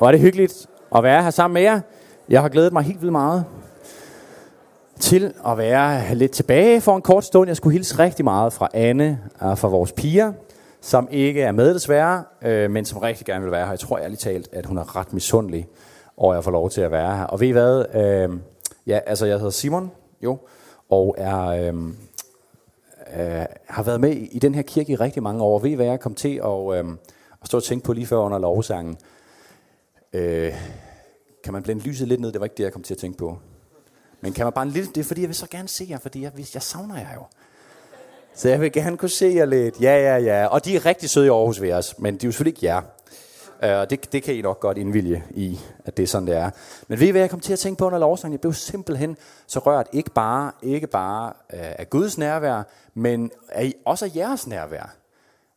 Hvor er det hyggeligt at være her sammen med jer. Jeg har glædet mig helt vildt meget til at være lidt tilbage for en kort stund. Jeg skulle hilse rigtig meget fra Anne og fra vores piger, som ikke er med desværre, øh, men som rigtig gerne vil være her. Jeg tror ærligt talt, at hun er ret misundelig over at få lov til at være her. Og ved I hvad? Øh, ja, altså jeg hedder Simon, jo, og er, øh, øh, har været med i den her kirke i rigtig mange år. Ved I hvad jeg kom til at, øh, at stå og tænke på lige før under lovsangen? Øh, kan man blende lyset lidt ned? Det var ikke det, jeg kom til at tænke på. Men kan man bare en lille... Det er fordi, jeg vil så gerne se jer, fordi jeg, jeg savner jer jo. Så jeg vil gerne kunne se jer lidt. Ja, ja, ja. Og de er rigtig søde i Aarhus ved os, men de er jo selvfølgelig ikke jer. Øh, og uh, det, det kan I nok godt indvilge i, at det er sådan, det er. Men ved I, hvad jeg kom til at tænke på under lovsangen? Jeg blev simpelthen så rørt, ikke bare, ikke bare uh, af Guds nærvær, men af, også af jeres nærvær.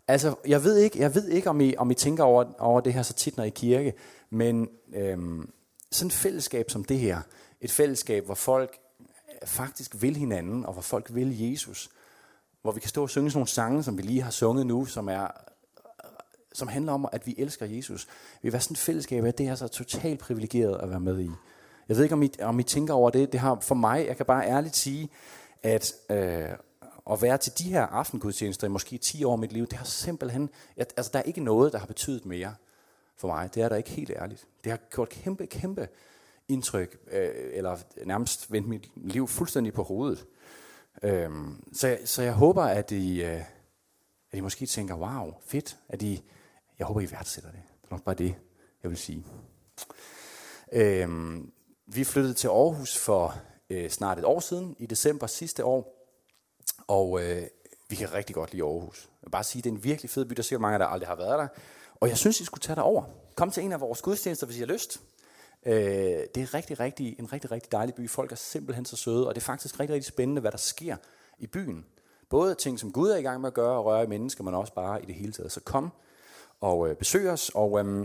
Altså, jeg ved ikke, jeg ved ikke om, I, om I tænker over, over det her så tit, når I er i kirke, men øhm, sådan et fællesskab som det her, et fællesskab, hvor folk øh, faktisk vil hinanden, og hvor folk vil Jesus, hvor vi kan stå og synge sådan nogle sange, som vi lige har sunget nu, som er øh, som handler om, at vi elsker Jesus. Vi vil være sådan et fællesskab, at det er så totalt privilegeret at være med i. Jeg ved ikke, om I, om I tænker over det. Det har for mig, jeg kan bare ærligt sige, at øh, at være til de her aftengudstjenester i måske 10 år af mit liv, det har simpelthen, at, altså der er ikke noget, der har betydet mere for mig. Det er der ikke helt ærligt. Det har gjort kæmpe, kæmpe indtryk, øh, eller nærmest vendt mit liv fuldstændig på hovedet. Øhm, så, jeg, så jeg håber, at I, øh, at I måske tænker, wow, fedt, at I, jeg håber, I værdsætter det. Det er nok bare det, jeg vil sige. Øhm, vi flyttede til Aarhus for øh, snart et år siden, i december sidste år, og øh, vi kan rigtig godt lide Aarhus. Jeg vil bare sige, det er en virkelig fed by, der siger mange, der aldrig har været der. Og jeg synes, I skulle tage over. Kom til en af vores gudstjenester, hvis I har lyst. Øh, det er rigtig, rigtig, en rigtig, rigtig dejlig by. Folk er simpelthen så søde, og det er faktisk rigtig, rigtig spændende, hvad der sker i byen. Både ting, som Gud er i gang med at gøre og røre i mennesker, men også bare i det hele taget. Så kom og øh, besøg os. Og øh, det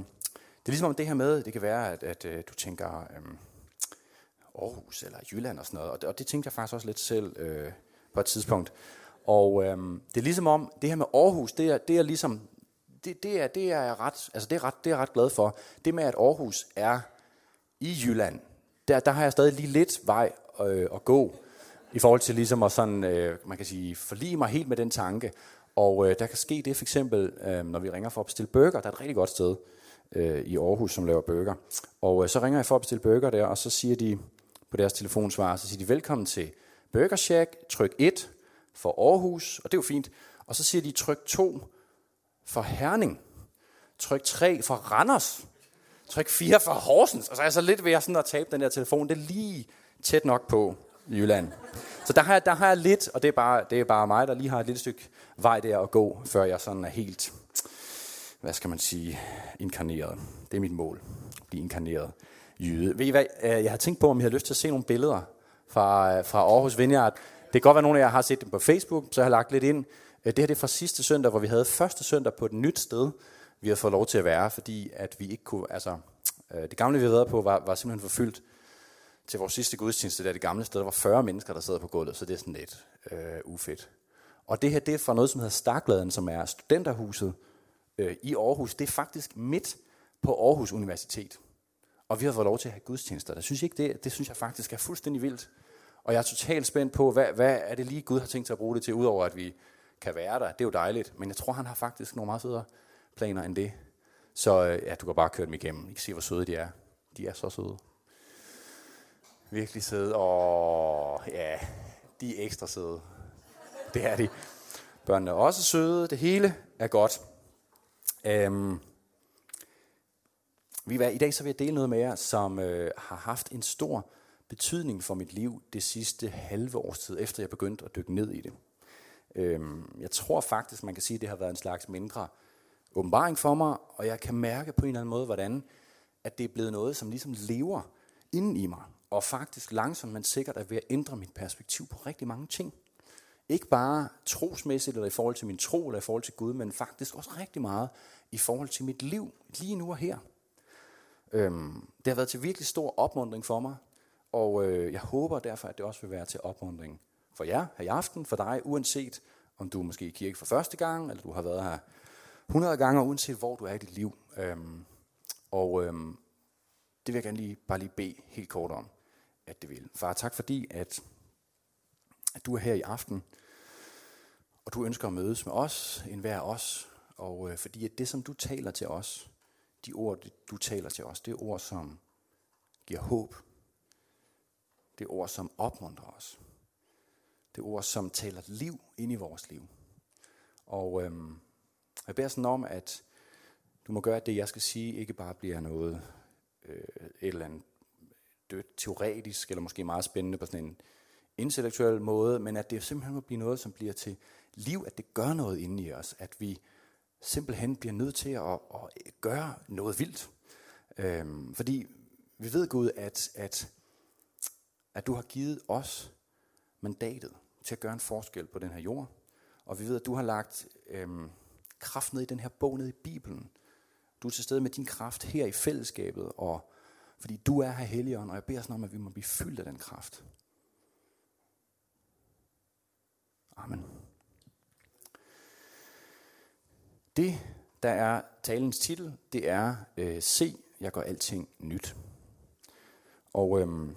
er ligesom om det her med, det kan være, at, at øh, du tænker øh, Aarhus eller Jylland og sådan noget. Og det, og det tænkte jeg faktisk også lidt selv øh, på et tidspunkt. Og øh, det er ligesom om, det her med Aarhus, det er, det er ligesom, det, det, er, det er jeg ret, altså det er ret, det er jeg ret glad for. Det med, at Aarhus er i Jylland, der, der har jeg stadig lige lidt vej øh, at gå, i forhold til ligesom at sådan, øh, man kan sige, forlige mig helt med den tanke. Og øh, der kan ske det for eksempel, øh, når vi ringer for at bestille burger, der er et rigtig godt sted øh, i Aarhus, som laver burger. Og øh, så ringer jeg for at bestille burger der, og så siger de på deres telefonsvar, så siger de, velkommen til Burger Shack, tryk 1 for Aarhus, og det er jo fint. Og så siger de, tryk 2 for Herning, tryk 3 for Randers, tryk 4 for Horsens. Og så er jeg så lidt ved at, sådan at tabe den der telefon. Det er lige tæt nok på Jylland. Så der har, jeg, der har jeg lidt, og det er, bare, det er bare mig, der lige har et lille stykke vej der at gå, før jeg sådan er helt, hvad skal man sige, inkarneret. Det er mit mål, blive inkarneret jyde. Ved I hvad, øh, jeg har tænkt på, om I har lyst til at se nogle billeder fra, øh, fra Aarhus Vineyard. Det kan godt være, at nogle af jer har set dem på Facebook, så jeg har lagt lidt ind. Det her det er fra sidste søndag, hvor vi havde første søndag på et nyt sted, vi har fået lov til at være, fordi at vi ikke kunne, altså, øh, det gamle, vi havde været på, var, var simpelthen forfyldt til vores sidste gudstjeneste, der det gamle sted, der var 40 mennesker, der sad på gulvet, så det er sådan lidt øh, ufedt. Og det her, det er fra noget, som hedder Stakladen, som er studenterhuset øh, i Aarhus. Det er faktisk midt på Aarhus Universitet. Og vi har fået lov til at have gudstjenester. Det synes jeg ikke, det, det synes jeg faktisk er fuldstændig vildt. Og jeg er totalt spændt på, hvad, hvad er det lige Gud har tænkt sig at bruge det til, udover at vi kan være der. Det er jo dejligt, men jeg tror, han har faktisk nogle meget federe planer end det. Så øh, ja, du kan bare køre dem igennem. I kan se, hvor søde de er. De er så søde. Virkelig søde. Og ja, de er ekstra søde. Det er de. Børnene er også søde. Det hele er godt. Øhm, vi I dag så vil jeg dele noget med jer, som øh, har haft en stor betydning for mit liv det sidste halve års tid, efter jeg begyndte at dykke ned i det. Øhm, jeg tror faktisk, man kan sige, at det har været en slags mindre åbenbaring for mig, og jeg kan mærke på en eller anden måde, hvordan at det er blevet noget, som ligesom lever inden i mig, og faktisk langsomt, men sikkert er ved at ændre mit perspektiv på rigtig mange ting. Ikke bare trosmæssigt, eller i forhold til min tro, eller i forhold til Gud, men faktisk også rigtig meget i forhold til mit liv, lige nu og her. Øhm, det har været til virkelig stor opmundring for mig, og øh, jeg håber derfor, at det også vil være til opmundring for jer her i aften, for dig, uanset om du er måske i kirke for første gang, eller du har været her 100 gange, uanset hvor du er i dit liv. Øhm, og, øhm, vil jeg gerne lige, bare lige bede helt kort om, at det vil. Far, tak fordi, at, at du er her i aften, og du ønsker at mødes med os, en hver os, og øh, fordi at det, som du taler til os, de ord, du taler til os, det er ord, som giver håb. Det er ord, som opmuntrer os. Det ord, som taler liv ind i vores liv. Og øhm, jeg beder sådan om, at du må gøre, at det, jeg skal sige, ikke bare bliver noget øh, et eller andet dødt teoretisk, eller måske meget spændende på sådan en intellektuel måde, men at det simpelthen må blive noget, som bliver til liv, at det gør noget inde i os, at vi simpelthen bliver nødt til at, at gøre noget vildt. Øhm, fordi vi ved Gud, at, at, at du har givet os mandatet til at gøre en forskel på den her jord. Og vi ved, at du har lagt øhm, kraft ned i den her bog, ned i Bibelen. Du er til stede med din kraft her i fællesskabet, og fordi du er her Helligånd, og jeg beder sådan om, at vi må blive fyldt af den kraft. Amen. Det, der er talens titel, det er øh, Se, jeg gør alting nyt. Og øhm,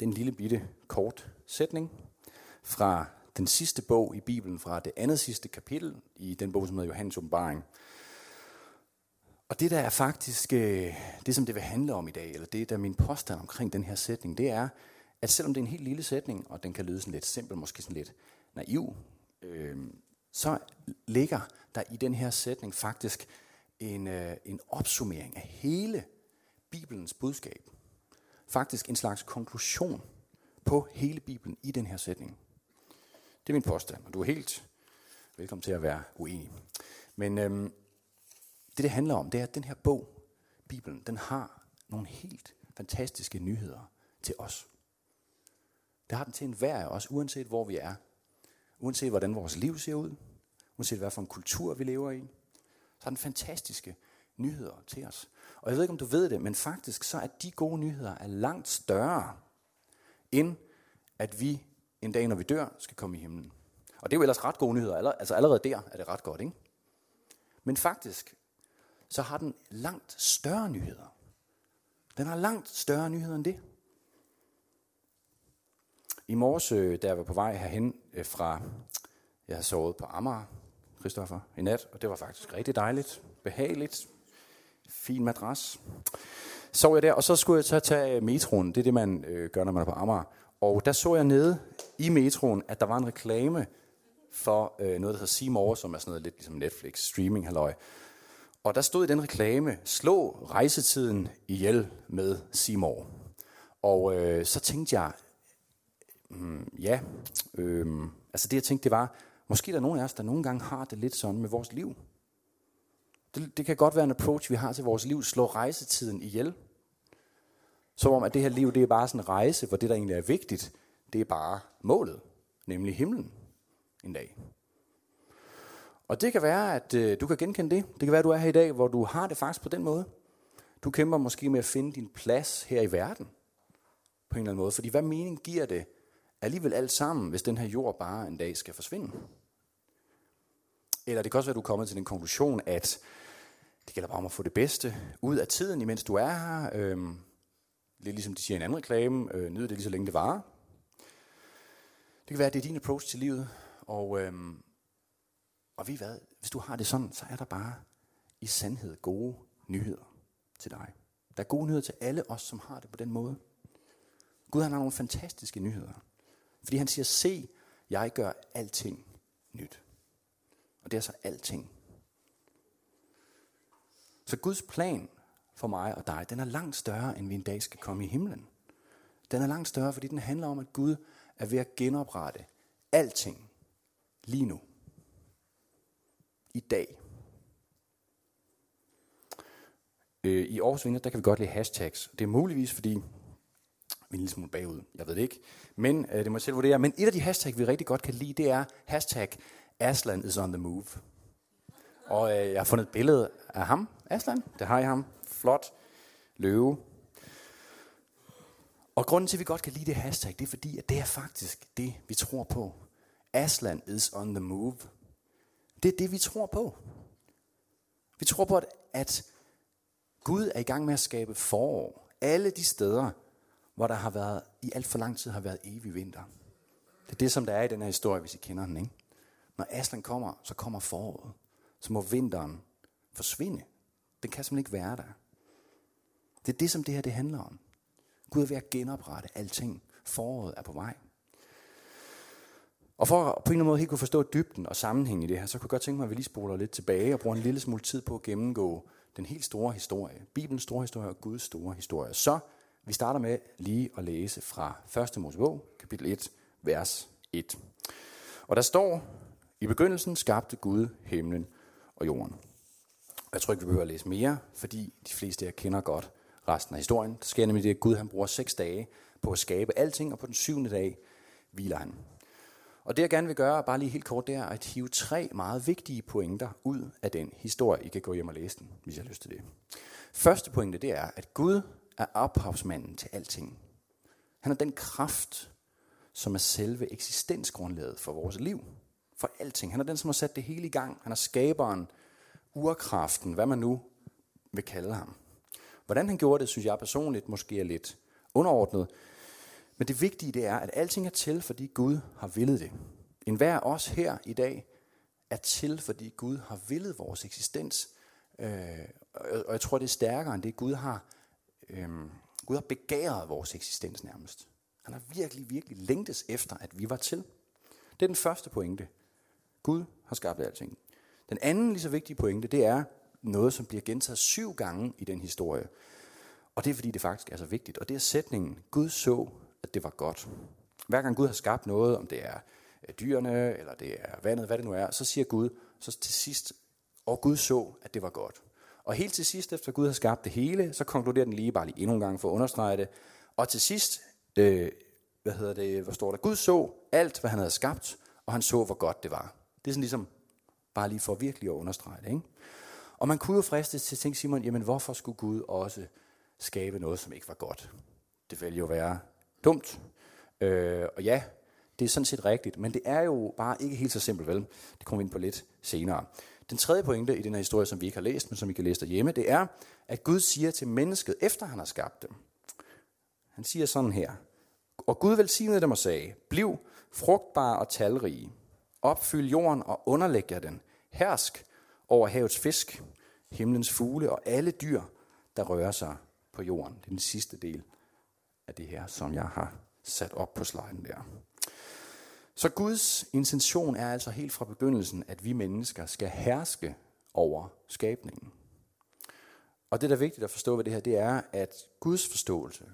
den lille bitte kort sætning fra den sidste bog i Bibelen, fra det andet sidste kapitel i den bog, som hedder Johannes åbenbaring. Og det der er faktisk, øh, det som det vil handle om i dag, eller det der er min påstand omkring den her sætning, det er, at selvom det er en helt lille sætning, og den kan lyde sådan lidt simpel, måske sådan lidt naiv, øh, så ligger der i den her sætning faktisk en, øh, en opsummering af hele Bibelens budskab. Faktisk en slags konklusion på hele Bibelen i den her sætning. Det er min påstand, og du er helt velkommen til at være uenig. Men øhm, det, det handler om, det er, at den her bog, Bibelen, den har nogle helt fantastiske nyheder til os. Det har den til enhver af os, uanset hvor vi er. Uanset hvordan vores liv ser ud. Uanset hvad for en kultur vi lever i. Så har den fantastiske nyheder til os. Og jeg ved ikke, om du ved det, men faktisk så er de gode nyheder er langt større, end at vi en dag, når vi dør, skal komme i himlen. Og det er jo ellers ret gode nyheder. Altså allerede der er det ret godt, ikke? Men faktisk, så har den langt større nyheder. Den har langt større nyheder end det. I morges, øh, da jeg var på vej herhen øh, fra, jeg har sovet på Amager, Christoffer, i nat, og det var faktisk rigtig dejligt, behageligt, fin madras. Sov jeg der, og så skulle jeg så tage øh, metroen, det er det, man øh, gør, når man er på Amager. Og der så jeg nede i metroen, at der var en reklame for øh, noget, der hedder Seymour, som er sådan noget lidt ligesom Netflix, streaming halløj. Og der stod i den reklame, slå rejsetiden ihjel med Seymour. Og øh, så tænkte jeg, mm, ja, øh, altså det jeg tænkte, det var, måske der er nogen af os, der nogle gange har det lidt sådan med vores liv. Det, det kan godt være en approach, vi har til vores liv, slå rejsetiden ihjel. Som om, at det her liv, det er bare sådan en rejse, hvor det, der egentlig er vigtigt, det er bare målet, nemlig himlen en dag. Og det kan være, at øh, du kan genkende det. Det kan være, at du er her i dag, hvor du har det faktisk på den måde. Du kæmper måske med at finde din plads her i verden. På en eller anden måde. Fordi hvad mening giver det alligevel alt sammen, hvis den her jord bare en dag skal forsvinde? Eller det kan også være, at du er kommet til den konklusion, at det gælder bare om at få det bedste ud af tiden, imens du er her. Øhm, lidt ligesom de siger i en anden reklame, øh, nyd det lige så længe det varer. Det kan være, at det er din approach til livet, og, øh, og vi hvad, hvis du har det sådan, så er der bare i sandhed gode nyheder til dig. Der er gode nyheder til alle os, som har det på den måde. Gud han har nogle fantastiske nyheder. Fordi han siger, se, jeg gør alting nyt. Og det er så alting. Så Guds plan for mig og dig, den er langt større, end vi en dag skal komme i himlen. Den er langt større, fordi den handler om, at Gud er ved at genoprette alting lige nu. I dag. Øh, I Aarhus Vinder, der kan vi godt lide hashtags. Det er muligvis, fordi vi er en lille smule bagud. Jeg ved det ikke. Men øh, det må jeg selv vurdere. Men et af de hashtags, vi rigtig godt kan lide, det er hashtag Aslan is on the move. Og øh, jeg har fundet et billede af ham, Aslan. Det har jeg ham. Flot løve. Og grunden til, at vi godt kan lide det hashtag, det er fordi, at det er faktisk det, vi tror på. Aslan is on the move. Det er det, vi tror på. Vi tror på, at, at Gud er i gang med at skabe forår. Alle de steder, hvor der har været, i alt for lang tid har været evig vinter. Det er det, som der er i den her historie, hvis I kender den. Ikke? Når Aslan kommer, så kommer foråret. Så må vinteren forsvinde. Den kan simpelthen ikke være der. Det er det, som det her det handler om. Gud er ved at genoprette alting. Foråret er på vej. Og for at på en eller anden måde helt kunne forstå dybden og sammenhængen i det her, så kunne jeg godt tænke mig, at vi lige spoler lidt tilbage og bruger en lille smule tid på at gennemgå den helt store historie. Bibelens store historie og Guds store historie. Så vi starter med lige at læse fra 1. Mosebog, kapitel 1, vers 1. Og der står, i begyndelsen skabte Gud himlen og jorden. Jeg tror ikke, vi behøver at læse mere, fordi de fleste af jer kender godt resten af historien. Der sker nemlig det, at Gud han bruger seks dage på at skabe alting, og på den syvende dag hviler han. Og det jeg gerne vil gøre, bare lige helt kort, det er at hive tre meget vigtige pointer ud af den historie. I kan gå hjem og læse den, hvis jeg har lyst til det. Første pointe, det er, at Gud er ophavsmanden til alting. Han er den kraft, som er selve eksistensgrundlaget for vores liv. For alting. Han er den, som har sat det hele i gang. Han er skaberen, urkraften, hvad man nu vil kalde ham. Hvordan han gjorde det, synes jeg personligt måske er lidt underordnet. Men det vigtige det er, at alting er til, fordi Gud har villet det. En hver af os her i dag er til, fordi Gud har villet vores eksistens. Øh, og jeg tror, det er stærkere end det. Gud har, øh, Gud har begæret vores eksistens nærmest. Han har virkelig, virkelig længtes efter, at vi var til. Det er den første pointe. Gud har skabt alting. Den anden lige så vigtige pointe, det er noget, som bliver gentaget syv gange i den historie. Og det er fordi, det faktisk er så vigtigt. Og det er sætningen, Gud så, at det var godt. Hver gang Gud har skabt noget, om det er øh, dyrene, eller det er vandet, hvad det nu er, så siger Gud, så til sidst, og Gud så, at det var godt. Og helt til sidst, efter Gud har skabt det hele, så konkluderer den lige bare lige endnu en gang for at understrege det. Og til sidst, øh, hvad hedder det, hvor står der? Gud så alt, hvad han havde skabt, og han så, hvor godt det var. Det er sådan ligesom, bare lige for virkelig at understrege det. Ikke? Og man kunne jo fristes til at tænke, Simon, jamen hvorfor skulle Gud også skabe noget, som ikke var godt? Det ville jo være dumt. Øh, og ja, det er sådan set rigtigt, men det er jo bare ikke helt så simpelt, vel? Det kommer vi ind på lidt senere. Den tredje pointe i den her historie, som vi ikke har læst, men som I kan læse derhjemme, det er, at Gud siger til mennesket, efter han har skabt dem. Han siger sådan her. Og Gud velsignede dem og sagde, bliv frugtbare og talrige. Opfyld jorden og underlæg jer den. Hersk over havets fisk, himlens fugle og alle dyr, der rører sig på jorden. Det er den sidste del af det her, som jeg har sat op på sliden der. Så Guds intention er altså helt fra begyndelsen, at vi mennesker skal herske over skabningen. Og det, der er vigtigt at forstå ved det her, det er, at Guds forståelse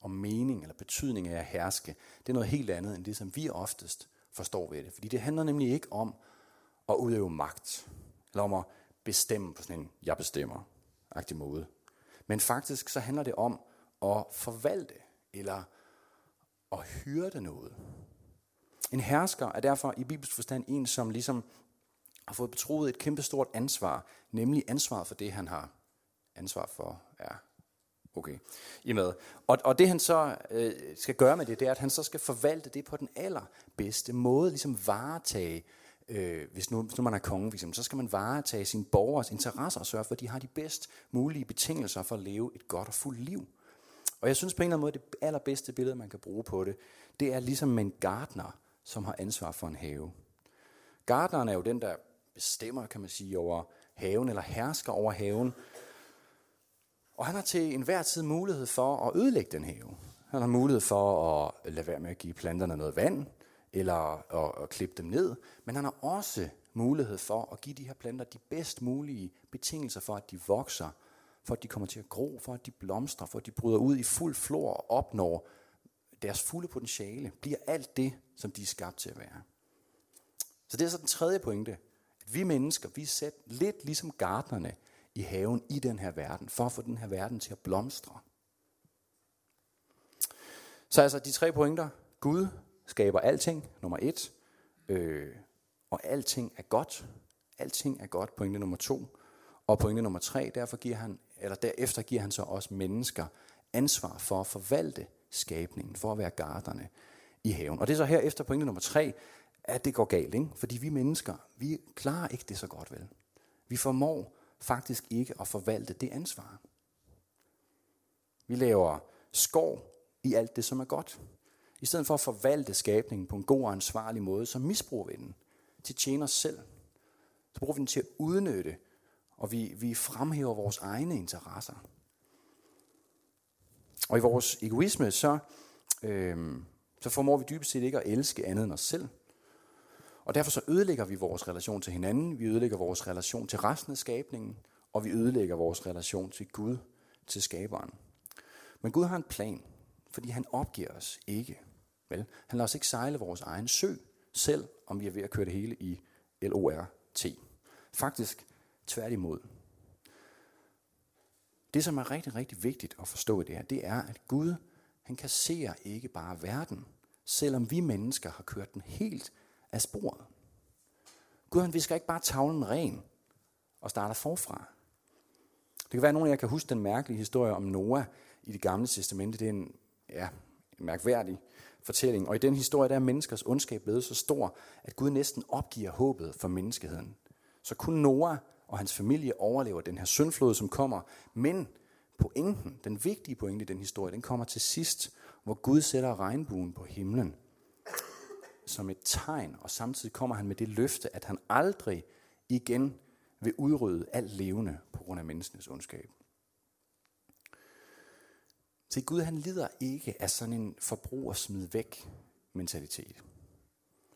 og mening eller betydning af at herske, det er noget helt andet end det, som vi oftest forstår ved det. Fordi det handler nemlig ikke om at udøve magt, Lad mig bestemme på sådan en jeg bestemmer-agtig måde. Men faktisk så handler det om at forvalte, eller at hyrde noget. En hersker er derfor i bibelsk forstand en, som ligesom har fået betroet et kæmpestort ansvar, nemlig ansvaret for det, han har ansvar for. Ja, okay. I med. Og, og det han så øh, skal gøre med det, det er, at han så skal forvalte det på den allerbedste måde, ligesom varetage, øh, hvis, nu, hvis nu man er konge, eksempel, så skal man varetage sine borgers interesser og sørge for, at de har de bedst mulige betingelser for at leve et godt og fuldt liv. Og jeg synes på en eller anden måde, det allerbedste billede, man kan bruge på det, det er ligesom en gartner, som har ansvar for en have. Gartneren er jo den, der bestemmer, kan man sige, over haven, eller hersker over haven. Og han har til enhver tid mulighed for at ødelægge den have. Han har mulighed for at lade være med at give planterne noget vand, eller at, at klippe dem ned. Men han har også mulighed for at give de her planter de bedst mulige betingelser for, at de vokser for at de kommer til at gro, for at de blomstrer, for at de bryder ud i fuld flor og opnår deres fulde potentiale, bliver alt det, som de er skabt til at være. Så det er så den tredje pointe, at vi mennesker, vi er sat lidt ligesom gardnerne i haven i den her verden, for at få den her verden til at blomstre. Så altså de tre pointer. Gud skaber alting, nummer et. Øh, og alting er godt. Alting er godt, pointe nummer to. Og pointe nummer tre, derfor giver han eller derefter giver han så også mennesker ansvar for at forvalte skabningen, for at være garderne i haven. Og det er så her efter pointe nummer tre, at det går galt, ikke? fordi vi mennesker, vi klarer ikke det så godt vel. Vi formår faktisk ikke at forvalte det ansvar. Vi laver skov i alt det, som er godt. I stedet for at forvalte skabningen på en god og ansvarlig måde, så misbruger vi den til at tjene os selv. Så bruger vi den til at udnytte, og vi, vi fremhæver vores egne interesser. Og i vores egoisme, så, øh, så formår vi dybest set ikke at elske andet end os selv. Og derfor så ødelægger vi vores relation til hinanden, vi ødelægger vores relation til resten af skabningen, og vi ødelægger vores relation til Gud, til skaberen. Men Gud har en plan, fordi han opgiver os ikke. Vel? Han lader os ikke sejle vores egen sø, selv om vi er ved at køre det hele i LORT. Faktisk tværtimod. Det, som er rigtig, rigtig vigtigt at forstå i det her, det er, at Gud, han kasserer ikke bare verden, selvom vi mennesker har kørt den helt af sporet. Gud, han visker ikke bare tavlen ren og starter forfra. Det kan være, at nogen af jer kan huske den mærkelige historie om Noah i det gamle testamente. Det er en, ja, en mærkværdig fortælling. Og i den historie, der er menneskers ondskab blevet så stor, at Gud næsten opgiver håbet for menneskeheden. Så kun Noah og hans familie overlever den her syndflod, som kommer. Men pointen, den vigtige pointe i den historie, den kommer til sidst, hvor Gud sætter regnbuen på himlen som et tegn, og samtidig kommer han med det løfte, at han aldrig igen vil udrydde alt levende på grund af menneskenes ondskab. Se, Gud han lider ikke af sådan en forbrug og smid væk mentalitet.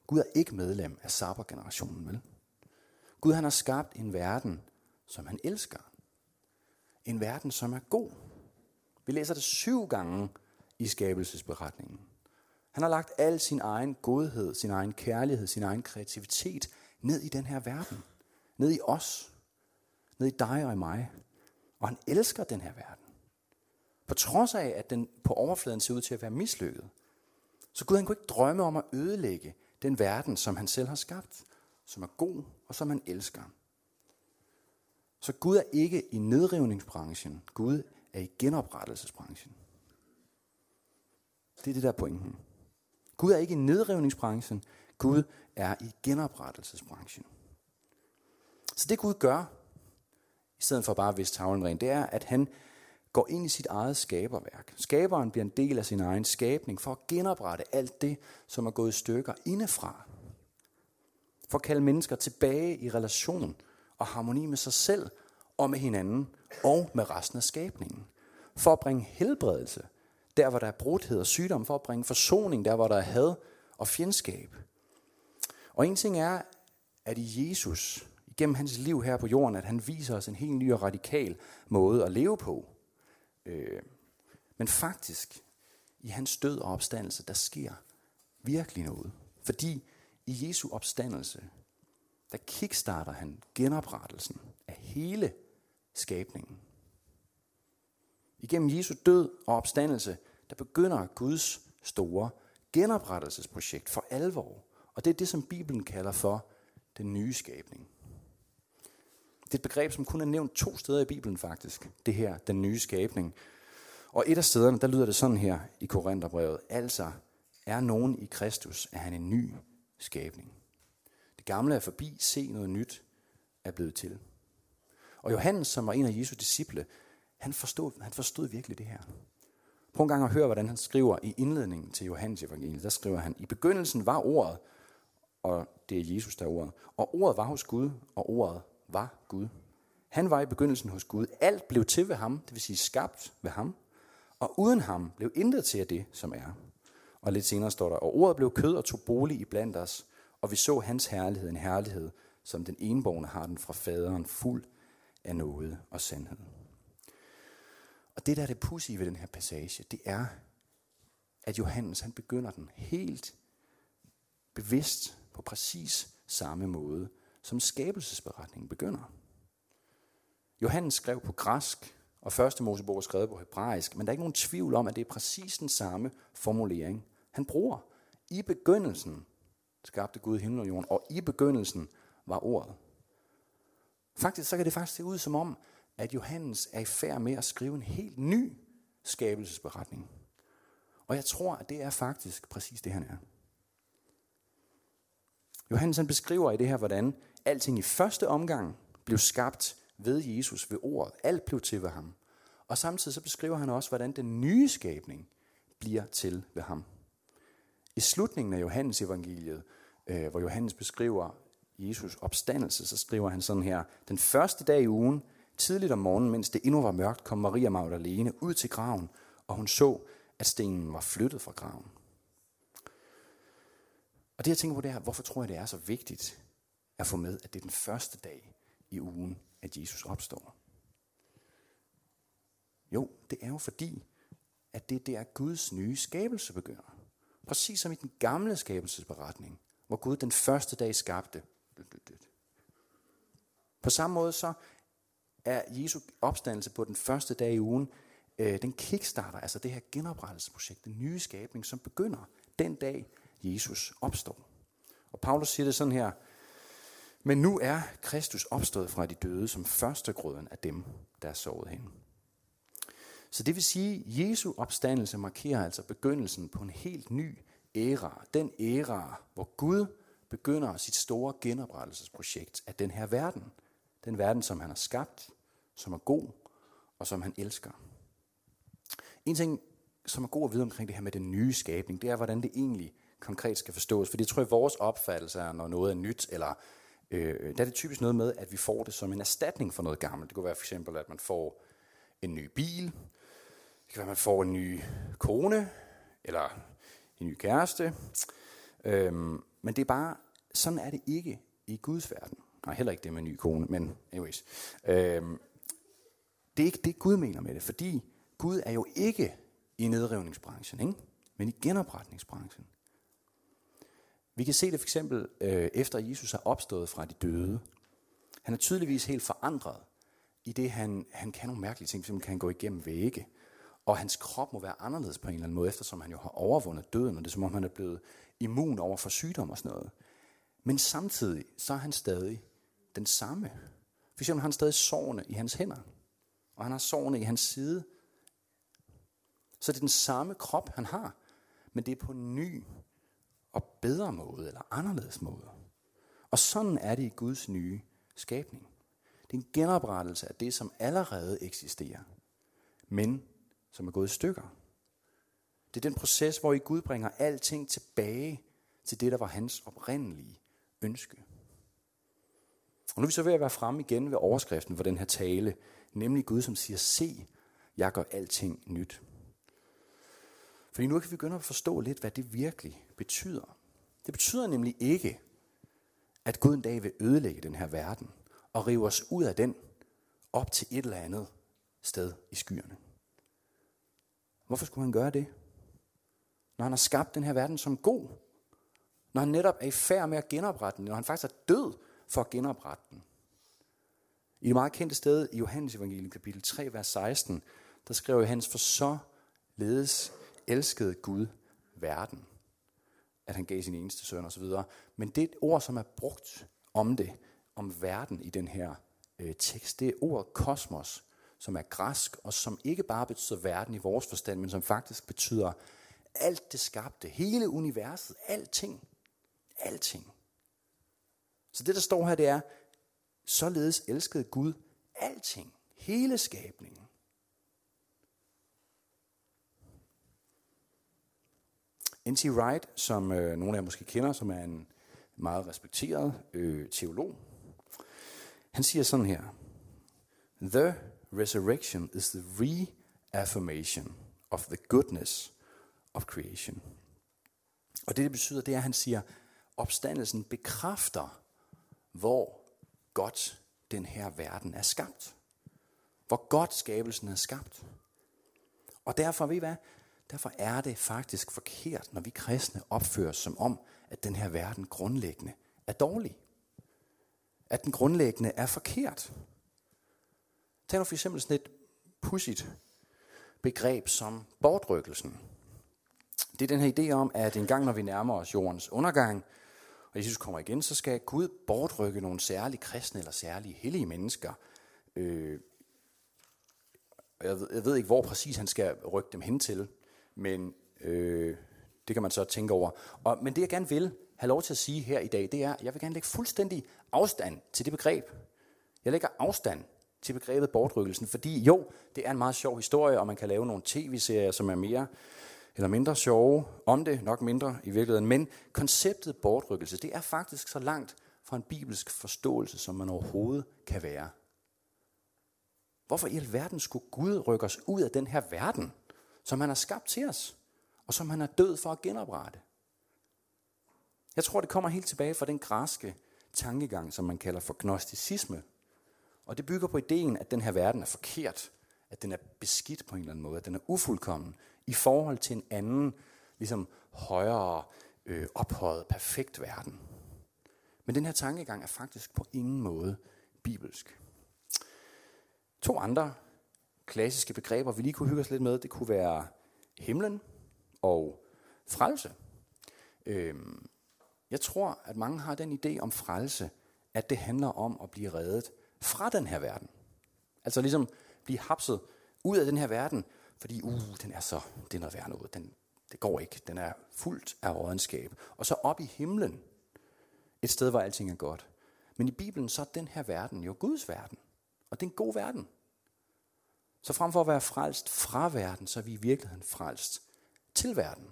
Gud er ikke medlem af Saber-generationen, vel? Gud han har skabt en verden, som han elsker. En verden, som er god. Vi læser det syv gange i skabelsesberetningen. Han har lagt al sin egen godhed, sin egen kærlighed, sin egen kreativitet ned i den her verden. Ned i os. Ned i dig og i mig. Og han elsker den her verden. På trods af, at den på overfladen ser ud til at være mislykket. Så Gud han kunne ikke drømme om at ødelægge den verden, som han selv har skabt. Som er god og som han elsker. Så Gud er ikke i nedrivningsbranchen. Gud er i genoprettelsesbranchen. Det er det der pointen. Gud er ikke i nedrivningsbranchen. Gud er i genoprettelsesbranchen. Så det Gud gør, i stedet for bare at vise tavlen ren, det er, at han går ind i sit eget skaberværk. Skaberen bliver en del af sin egen skabning for at genoprette alt det, som er gået i stykker indefra. For at kalde mennesker tilbage i relation og harmoni med sig selv og med hinanden og med resten af skabningen. For at bringe helbredelse der hvor der er brudhed og sygdom, for at bringe forsoning, der hvor der er had og fjendskab. Og en ting er, at i Jesus, igennem hans liv her på jorden, at han viser os en helt ny og radikal måde at leve på. Øh, men faktisk, i hans død og opstandelse, der sker virkelig noget. Fordi i Jesu opstandelse, der kickstarter han genoprettelsen af hele skabningen. Igennem Jesu død og opstandelse, der begynder Guds store genoprettelsesprojekt for alvor. Og det er det, som Bibelen kalder for den nye skabning. Det er et begreb, som kun er nævnt to steder i Bibelen faktisk. Det her, den nye skabning. Og et af stederne, der lyder det sådan her i Korintherbrevet. Altså, er nogen i Kristus, er han en ny skabning. Det gamle er forbi, se noget nyt er blevet til. Og Johannes, som var en af Jesu disciple, han forstod, han forstod virkelig det her. Prøv en gang at høre, hvordan han skriver i indledningen til Johannes evangeliet. Der skriver han, i begyndelsen var ordet, og det er Jesus, der er ordet. Og ordet var hos Gud, og ordet var Gud. Han var i begyndelsen hos Gud. Alt blev til ved ham, det vil sige skabt ved ham. Og uden ham blev intet til af det, som er. Og lidt senere står der, og ordet blev kød og tog bolig i blandt os, og vi så hans herlighed, en herlighed, som den enborgne har den fra faderen, fuld af noget og sandhed. Og det, der er det pussy ved den her passage, det er, at Johannes han begynder den helt bevidst på præcis samme måde, som skabelsesberetningen begynder. Johannes skrev på græsk, og første Mosebog er skrevet på hebraisk, men der er ikke nogen tvivl om, at det er præcis den samme formulering, han bruger. I begyndelsen skabte Gud himmel og jorden, og i begyndelsen var ordet. Faktisk så kan det faktisk se ud som om, at Johannes er i færd med at skrive en helt ny skabelsesberetning. Og jeg tror, at det er faktisk præcis det, han er. Johannes han beskriver i det her, hvordan alting i første omgang blev skabt ved Jesus, ved ordet. Alt blev til ved ham. Og samtidig så beskriver han også, hvordan den nye skabning bliver til ved ham. I slutningen af Johannes evangeliet, øh, hvor Johannes beskriver Jesus opstandelse, så skriver han sådan her, den første dag i ugen, tidligt om morgenen, mens det endnu var mørkt, kom Maria Magdalene ud til graven, og hun så, at stenen var flyttet fra graven. Og det jeg tænker på det er, hvorfor tror jeg det er så vigtigt at få med, at det er den første dag i ugen, at Jesus opstår? Jo, det er jo fordi, at det er der Guds nye skabelse begynder. Præcis som i den gamle skabelsesberetning, hvor Gud den første dag skabte. På samme måde så er Jesu opstandelse på den første dag i ugen, øh, den kickstarter altså det her genoprettelsesprojekt, den nye skabning, som begynder den dag, Jesus opstår. Og Paulus siger det sådan her, men nu er Kristus opstået fra de døde som førstegrøden af dem, der er sovet hen. Så det vil sige, at Jesu opstandelse markerer altså begyndelsen på en helt ny æra. Den æra, hvor Gud begynder sit store genoprettelsesprojekt af den her verden. Den verden, som han har skabt, som er god og som han elsker. En ting, som er god at vide omkring det her med den nye skabning, det er, hvordan det egentlig konkret skal forstås. For det tror jeg, vores opfattelse er, når noget er nyt, eller øh, der er det typisk noget med, at vi får det som en erstatning for noget gammelt. Det kunne være for eksempel, at man får en ny bil, det kan være, at man får en ny kone, eller en ny kæreste. Øhm, men det er bare, sådan er det ikke i Guds verden. Nej, heller ikke det med en ny kone, men anyways. Øhm, det er ikke det, Gud mener med det, fordi Gud er jo ikke i nedrivningsbranchen, ikke? men i genopretningsbranchen. Vi kan se det for eksempel øh, efter Jesus er opstået fra de døde. Han er tydeligvis helt forandret i det, han, han kan nogle mærkelige ting, som kan gå igennem vægge. Og hans krop må være anderledes på en eller anden måde, eftersom han jo har overvundet døden, og det er som om han er blevet immun over for sygdom og sådan noget. Men samtidig, så er han stadig den samme. For eksempel har han stadig sårene i hans hænder, og han har sårene i hans side. Så det er den samme krop, han har, men det er på en ny og bedre måde, eller anderledes måde. Og sådan er det i Guds nye skabning. Det er en genoprettelse af det, som allerede eksisterer, men som er gået i stykker. Det er den proces, hvor I Gud bringer alting tilbage til det, der var hans oprindelige ønske. Og nu er vi så ved at være fremme igen ved overskriften for den her tale, nemlig Gud, som siger, se, jeg gør alting nyt. Fordi nu kan vi begynde at forstå lidt, hvad det virkelig betyder. Det betyder nemlig ikke, at Gud en dag vil ødelægge den her verden og rive os ud af den op til et eller andet sted i skyerne. Hvorfor skulle han gøre det? Når han har skabt den her verden som god. Når han netop er i færd med at genoprette den. Når han faktisk er død for at genoprette den. I det meget kendte sted i Johannes evangelium kapitel 3, vers 16, der skriver Johannes, for så ledes elskede Gud verden, at han gav sin eneste søn osv. Men det ord, som er brugt om det, om verden i den her øh, tekst, det er ordet kosmos, som er græsk, og som ikke bare betyder verden i vores forstand, men som faktisk betyder alt det skabte, hele universet, alting. Alting. Så det, der står her, det er, således elskede Gud alting, hele skabningen. N.T. Wright, som øh, nogle af jer måske kender, som er en meget respekteret øh, teolog, han siger sådan her, The resurrection is the reaffirmation of the goodness of creation. Og det, det betyder, det er, at han siger, opstandelsen bekræfter, hvor godt den her verden er skabt. Hvor godt skabelsen er skabt. Og derfor, ved I hvad? Derfor er det faktisk forkert, når vi kristne opfører os som om, at den her verden grundlæggende er dårlig. At den grundlæggende er forkert. Tag nu for eksempel sådan et pudsigt begreb som bortrykkelsen. Det er den her idé om, at en gang når vi nærmer os jordens undergang, og Jesus kommer igen, så skal Gud bortrykke nogle særlige kristne eller særlige hellige mennesker. Øh, jeg, ved, jeg ved ikke, hvor præcis han skal rykke dem hen til, men øh, det kan man så tænke over. Og, men det jeg gerne vil have lov til at sige her i dag, det er, at jeg vil gerne lægge fuldstændig afstand til det begreb. Jeg lægger afstand til begrebet bortrykkelsen, fordi jo, det er en meget sjov historie, og man kan lave nogle tv-serier, som er mere eller mindre sjove om det, nok mindre i virkeligheden, men konceptet bortrykkelse, det er faktisk så langt fra en bibelsk forståelse, som man overhovedet kan være. Hvorfor i alverden skulle Gud rykke os ud af den her verden, som han har skabt til os, og som han er død for at genoprette? Jeg tror, det kommer helt tilbage fra den græske tankegang, som man kalder for gnosticisme. Og det bygger på ideen, at den her verden er forkert, at den er beskidt på en eller anden måde, at den er ufuldkommen i forhold til en anden, ligesom højere, øh, ophøjet, perfekt verden. Men den her tankegang er faktisk på ingen måde bibelsk. To andre klassiske begreber, vi lige kunne hygge os lidt med, det kunne være himlen og frelse. Øhm, jeg tror, at mange har den idé om frelse, at det handler om at blive reddet fra den her verden. Altså ligesom blive hapset ud af den her verden, fordi uh, den er så, det er noget værd noget. Den, det går ikke. Den er fuldt af rådenskab. Og så op i himlen, et sted, hvor alting er godt. Men i Bibelen, så er den her verden jo Guds verden. Og det er en god verden. Så frem for at være frelst fra verden, så er vi i virkeligheden frelst til verden.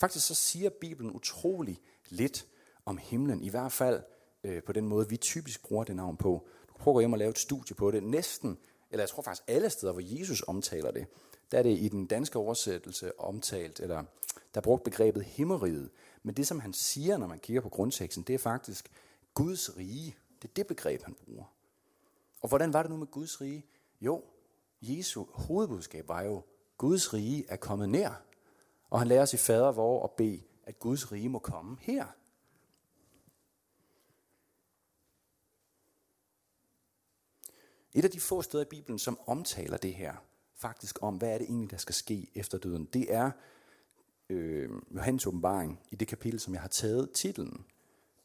Faktisk så siger Bibelen utrolig lidt om himlen, i hvert fald øh, på den måde, vi typisk bruger det navn på. Du kan prøve at gå hjem og lave et studie på det. Næsten, eller jeg tror faktisk alle steder, hvor Jesus omtaler det, der er det i den danske oversættelse omtalt, eller der er brugt begrebet himmeriget. Men det, som han siger, når man kigger på grundteksten, det er faktisk Guds rige. Det er det begreb, han bruger. Og hvordan var det nu med Guds rige? Jo, Jesu hovedbudskab var jo, Guds rige er kommet nær. Og han lærer os i fader vor at bede, at Guds rige må komme her. Et af de få steder i Bibelen, som omtaler det her, faktisk om, hvad er det egentlig, der skal ske efter døden, det er øh, Johannes åbenbaring i det kapitel, som jeg har taget titlen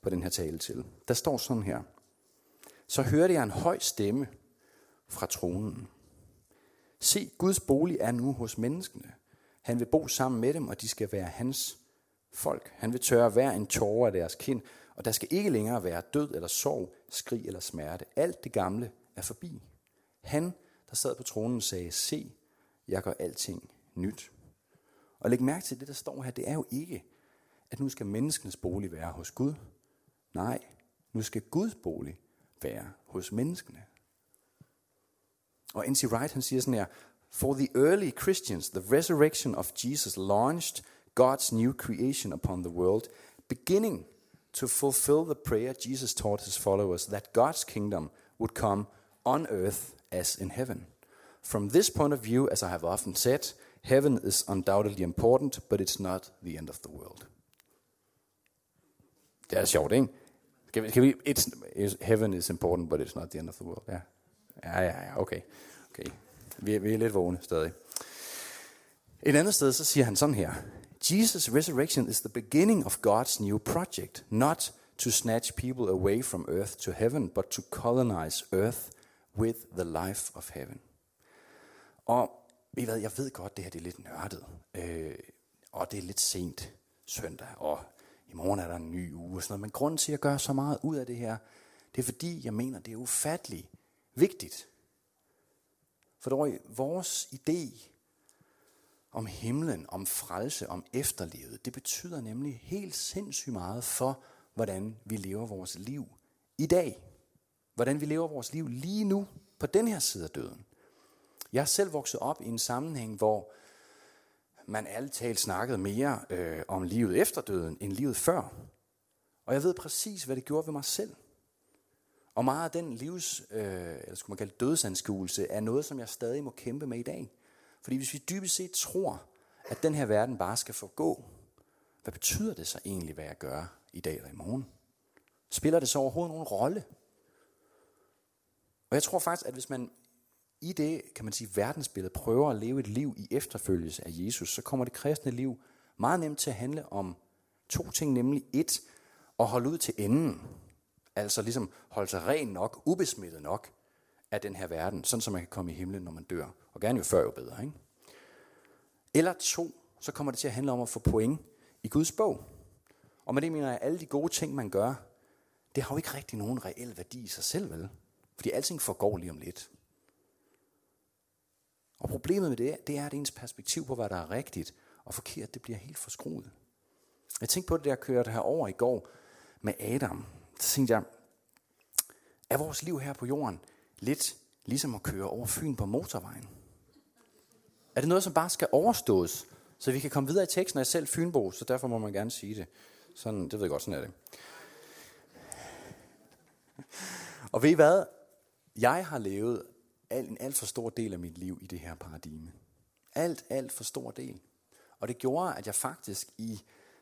på den her tale til. Der står sådan her. Så hørte jeg en høj stemme fra tronen. Se, Guds bolig er nu hos menneskene. Han vil bo sammen med dem, og de skal være hans folk. Han vil tørre hver en tårer af deres kind, og der skal ikke længere være død eller sorg, skrig eller smerte. Alt det gamle er forbi. Han, der sad på tronen, sagde, se, jeg gør alting nyt. Og læg mærke til det, der står her, det er jo ikke, at nu skal menneskenes bolig være hos Gud. Nej, nu skal Guds bolig være hos menneskene. Og N.C. Wright han siger sådan her, For the early Christians, the resurrection of Jesus launched God's new creation upon the world, beginning to fulfill the prayer Jesus taught his followers that God's kingdom would come on earth as in heaven. From this point of view, as I have often said, heaven is undoubtedly important, but it's not the end of the world. Det er sjovt, ikke? Can we, can we, it's, heaven is important, but it's not the end of the world. Ja, ja, ja, ja okay. okay. Vi, vi er lidt vågne stadig. Et andet sted, så siger han sådan her. Jesus' resurrection is the beginning of God's new project, not to snatch people away from earth to heaven, but to colonize earth with the life of heaven. Og ved hvad, jeg ved godt, det her det er lidt nørdet, øh, og det er lidt sent søndag, og i morgen er der en ny uge og sådan noget. Men grunden til, at jeg gør så meget ud af det her, det er fordi, jeg mener, det er ufatteligt vigtigt. For dog, vores idé om himlen, om frelse, om efterlivet, det betyder nemlig helt sindssygt meget for, hvordan vi lever vores liv i dag. Hvordan vi lever vores liv lige nu, på den her side af døden. Jeg er selv vokset op i en sammenhæng, hvor man alt talt snakkede mere øh, om livet efter døden, end livet før. Og jeg ved præcis, hvad det gjorde ved mig selv. Og meget af den livs, øh, eller skulle man kalde dødsanskuelse, er noget, som jeg stadig må kæmpe med i dag. Fordi hvis vi dybest set tror, at den her verden bare skal forgå, hvad betyder det så egentlig, hvad jeg gør i dag eller i morgen? Spiller det så overhovedet nogen rolle? Og jeg tror faktisk, at hvis man i det, kan man sige, verdensbillede prøver at leve et liv i efterfølgelse af Jesus, så kommer det kristne liv meget nemt til at handle om to ting, nemlig et, at holde ud til enden. Altså ligesom holde sig ren nok, ubesmittet nok af den her verden, sådan så man kan komme i himlen, når man dør. Og gerne jo før jo bedre, ikke? Eller to, så kommer det til at handle om at få point i Guds bog. Og med det mener jeg, at alle de gode ting, man gør, det har jo ikke rigtig nogen reel værdi i sig selv, vel? Fordi alting forgår lige om lidt. Og problemet med det, det er, at ens perspektiv på, hvad der er rigtigt og forkert, det bliver helt forskruet. Jeg tænkte på det, der jeg kørte herover i går med Adam. Så tænkte jeg, er vores liv her på jorden lidt ligesom at køre over Fyn på motorvejen? Er det noget, som bare skal overstås, så vi kan komme videre i teksten? Jeg selv Fynbo, så derfor må man gerne sige det. Sådan, det ved jeg godt, sådan er det. Og ved I hvad? Jeg har levet en alt for stor del af mit liv i det her paradigme. Alt, alt for stor del. Og det gjorde, at jeg faktisk i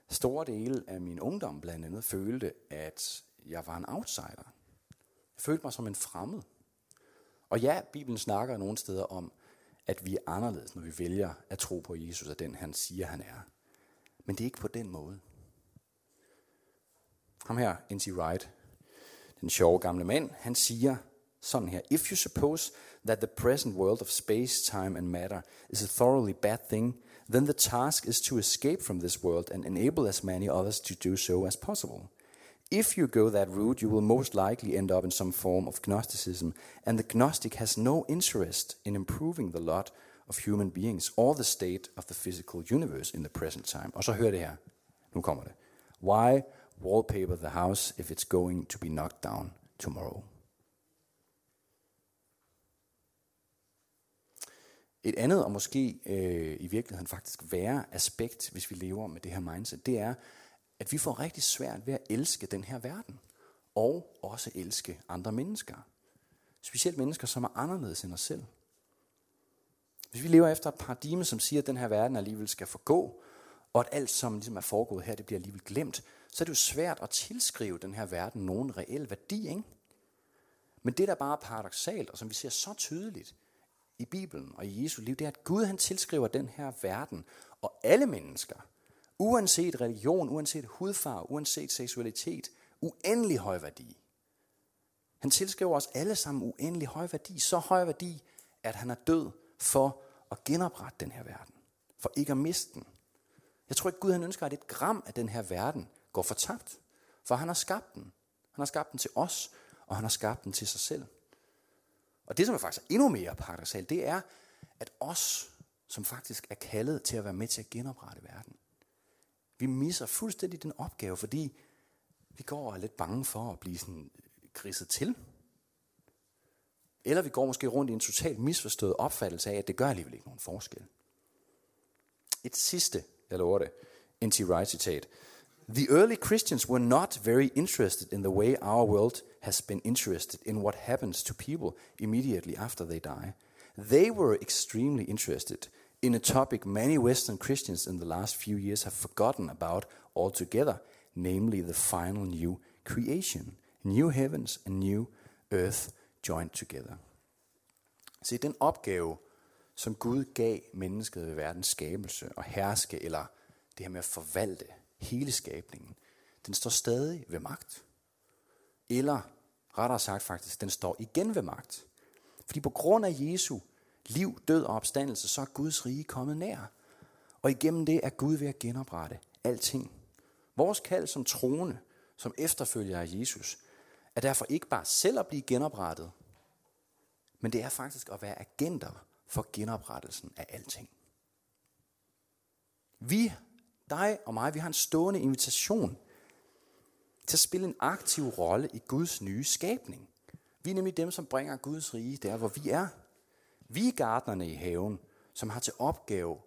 store dele af min ungdom blandt andet følte, at jeg var en outsider. Jeg følte mig som en fremmed. Og ja, Bibelen snakker nogle steder om, at vi er anderledes, når vi vælger at tro på Jesus og den, han siger, han er. Men det er ikke på den måde. Ham her, N.T. Wright, den sjove gamle mand, han siger sådan her. If you suppose that the present world of space, time and matter is a thoroughly bad thing, then the task is to escape from this world and enable as many others to do so as possible. If you go that route, you will most likely end up in some form of Gnosticism, and the Gnostic has no interest in improving the lot of human beings or the state of the physical universe in the present time. Og så hør det her. Nu kommer det. Why wallpaper the house if it's going to be knocked down tomorrow? Et andet og måske øh, i virkeligheden faktisk værre aspekt, hvis vi lever med det her mindset, det er, at vi får rigtig svært ved at elske den her verden. Og også elske andre mennesker. Specielt mennesker, som er anderledes end os selv. Hvis vi lever efter et paradigme, som siger, at den her verden alligevel skal forgå, og at alt, som ligesom er foregået her, det bliver alligevel glemt, så er det jo svært at tilskrive den her verden nogen reel værdi. Ikke? Men det, der bare er paradoxalt, og som vi ser så tydeligt i Bibelen og i Jesu liv, det er, at Gud han tilskriver den her verden og alle mennesker – uanset religion, uanset hudfarve, uanset seksualitet, uendelig høj værdi. Han tilskriver os alle sammen uendelig høj værdi, så høj værdi, at han er død for at genoprette den her verden, for ikke at miste den. Jeg tror ikke, Gud han ønsker, at et gram af den her verden går fortabt, for han har skabt den. Han har skabt den til os, og han har skabt den til sig selv. Og det, som er faktisk endnu mere paradoxalt, det er, at os, som faktisk er kaldet til at være med til at genoprette verden, vi misser fuldstændig den opgave, fordi vi går og er lidt bange for at blive sådan øh, griset til. Eller vi går måske rundt i en totalt misforstået opfattelse af, at det gør alligevel ikke nogen forskel. Et sidste, jeg lover det, N.T. Wright citat. The early Christians were not very interested in the way our world has been interested in what happens to people immediately after they die. They were extremely interested in a topic many Western Christians in the last few years have forgotten about altogether, namely the final new creation, new heavens and new earth joined together. Se, den opgave, som Gud gav mennesket ved verdens skabelse og herske, eller det her med at forvalte hele skabningen, den står stadig ved magt. Eller rettere sagt faktisk, den står igen ved magt. Fordi på grund af Jesu liv, død og opstandelse, så er Guds rige kommet nær. Og igennem det er Gud ved at genoprette alting. Vores kald som troende, som efterfølger af Jesus, er derfor ikke bare selv at blive genoprettet, men det er faktisk at være agenter for genoprettelsen af alting. Vi, dig og mig, vi har en stående invitation til at spille en aktiv rolle i Guds nye skabning. Vi er nemlig dem, som bringer Guds rige der, hvor vi er. Vi er gardnerne i haven, som har til opgave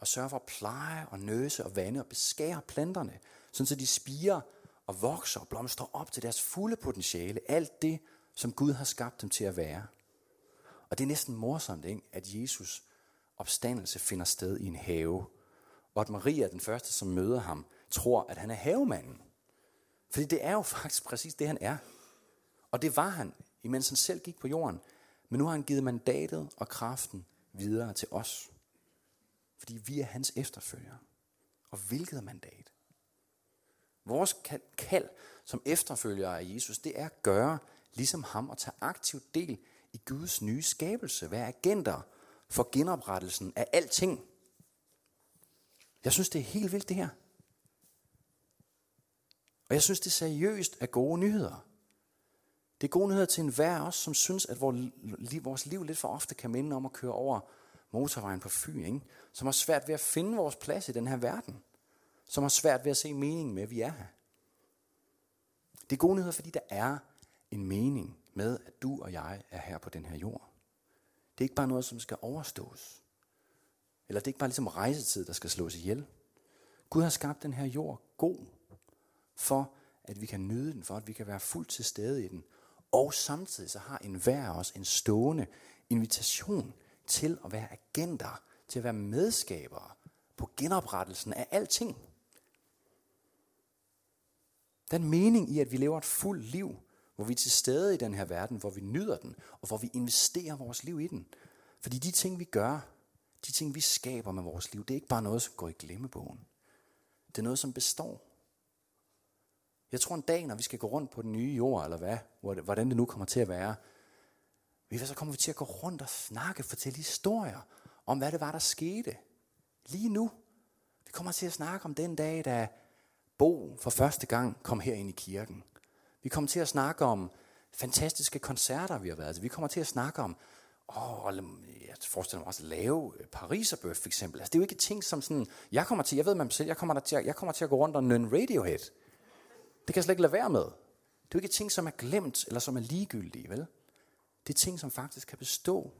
at sørge for at pleje og nøse og vande og beskære planterne, så de spiger og vokser og blomstrer op til deres fulde potentiale. Alt det, som Gud har skabt dem til at være. Og det er næsten morsomt, ikke? at Jesus opstandelse finder sted i en have. Og at Maria, den første, som møder ham, tror, at han er havemanden. Fordi det er jo faktisk præcis det, han er. Og det var han, imens han selv gik på jorden. Men nu har han givet mandatet og kraften videre til os. Fordi vi er hans efterfølgere. Og hvilket mandat? Vores kald som efterfølgere af Jesus, det er at gøre ligesom ham og tage aktiv del i Guds nye skabelse. Være agenter for genoprettelsen af alting. Jeg synes, det er helt vildt det her. Og jeg synes, det seriøst er gode nyheder. Det er gode nyheder til enhver os, som synes, at vores liv lidt for ofte kan minde om at køre over motorvejen på Fyn, ikke? som har svært ved at finde vores plads i den her verden, som har svært ved at se meningen med, at vi er her. Det er gode nyheder, fordi der er en mening med, at du og jeg er her på den her jord. Det er ikke bare noget, som skal overstås. Eller det er ikke bare ligesom rejsetid, der skal slås ihjel. Gud har skabt den her jord god, for at vi kan nyde den, for at vi kan være fuldt til stede i den. Og samtidig så har en hver os en stående invitation til at være agenter, til at være medskabere på genoprettelsen af alting. Den mening i, at vi lever et fuldt liv, hvor vi er til stede i den her verden, hvor vi nyder den, og hvor vi investerer vores liv i den. Fordi de ting, vi gør, de ting, vi skaber med vores liv, det er ikke bare noget, som går i glemmebogen. Det er noget, som består. Jeg tror en dag, når vi skal gå rundt på den nye jord, eller hvad, hvordan det nu kommer til at være, så kommer vi til at gå rundt og snakke, fortælle historier om, hvad det var, der skete. Lige nu. Vi kommer til at snakke om den dag, da Bo for første gang kom her ind i kirken. Vi kommer til at snakke om fantastiske koncerter, vi har været til. Vi kommer til at snakke om, åh, jeg forestiller mig også at lave øh, Pariserbøf for eksempel. Altså, det er jo ikke ting som sådan, jeg kommer til, jeg ved mig selv, jeg kommer, til, jeg kommer til at gå rundt og nynne Radiohead. Det kan jeg slet ikke lade være med. Det er jo ikke ting, som er glemt, eller som er ligegyldige, vel? Det er ting, som faktisk kan bestå.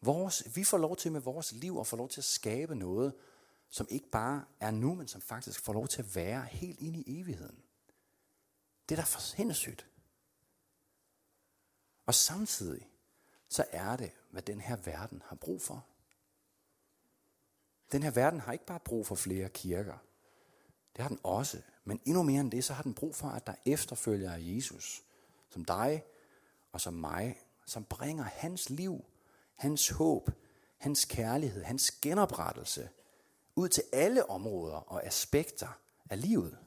Vores, vi får lov til med vores liv at få lov til at skabe noget, som ikke bare er nu, men som faktisk får lov til at være helt ind i evigheden. Det er da for sindssygt. Og samtidig, så er det, hvad den her verden har brug for. Den her verden har ikke bare brug for flere kirker. Det har den også. Men endnu mere end det, så har den brug for, at der efterfølger af Jesus, som dig og som mig, som bringer hans liv, hans håb, hans kærlighed, hans genoprettelse ud til alle områder og aspekter af livet.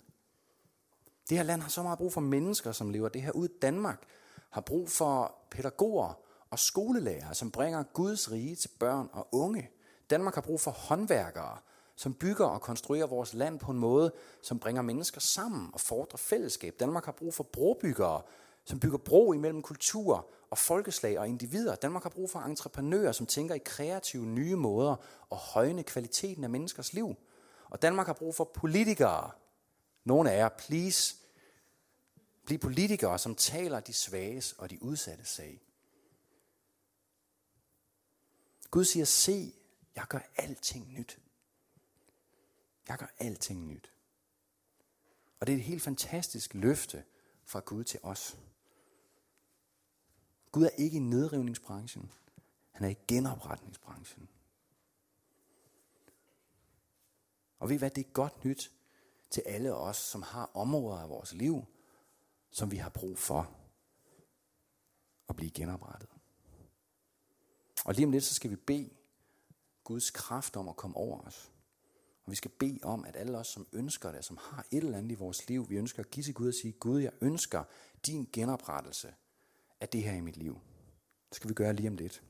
Det her land har så meget brug for mennesker, som lever det her ud. Danmark har brug for pædagoger og skolelærere, som bringer Guds rige til børn og unge. Danmark har brug for håndværkere, som bygger og konstruerer vores land på en måde, som bringer mennesker sammen og fordrer fællesskab. Danmark har brug for brobyggere, som bygger bro imellem kultur og folkeslag og individer. Danmark har brug for entreprenører, som tænker i kreative nye måder og højne kvaliteten af menneskers liv. Og Danmark har brug for politikere. Nogle af jer, please, bliv politikere, som taler de svages og de udsatte sag. Gud siger, se, jeg gør alting nyt. Jeg gør alting nyt. Og det er et helt fantastisk løfte fra Gud til os. Gud er ikke i nedrivningsbranchen. Han er i genopretningsbranchen. Og ved I hvad, det er godt nyt til alle os, som har områder af vores liv, som vi har brug for at blive genoprettet. Og lige om lidt, så skal vi bede Guds kraft om at komme over os. Og vi skal bede om, at alle os, som ønsker det, som har et eller andet i vores liv, vi ønsker at give til Gud og sige, Gud, jeg ønsker din genoprettelse af det her i mit liv. Det skal vi gøre lige om lidt.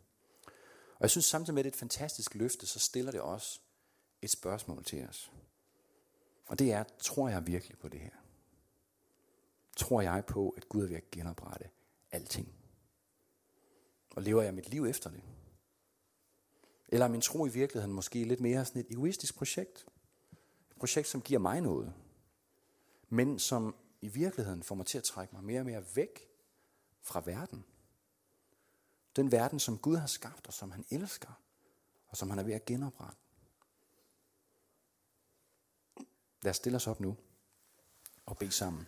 Og jeg synes samtidig med, at det er et fantastisk løfte, så stiller det også et spørgsmål til os. Og det er, tror jeg virkelig på det her? Tror jeg på, at Gud er ved at genoprette alting? Og lever jeg mit liv efter det? Eller er min tro i virkeligheden måske lidt mere sådan et egoistisk projekt? Et projekt, som giver mig noget, men som i virkeligheden får mig til at trække mig mere og mere væk fra verden. Den verden, som Gud har skabt, og som han elsker, og som han er ved at genoprette. Lad os stille os op nu og bede sammen.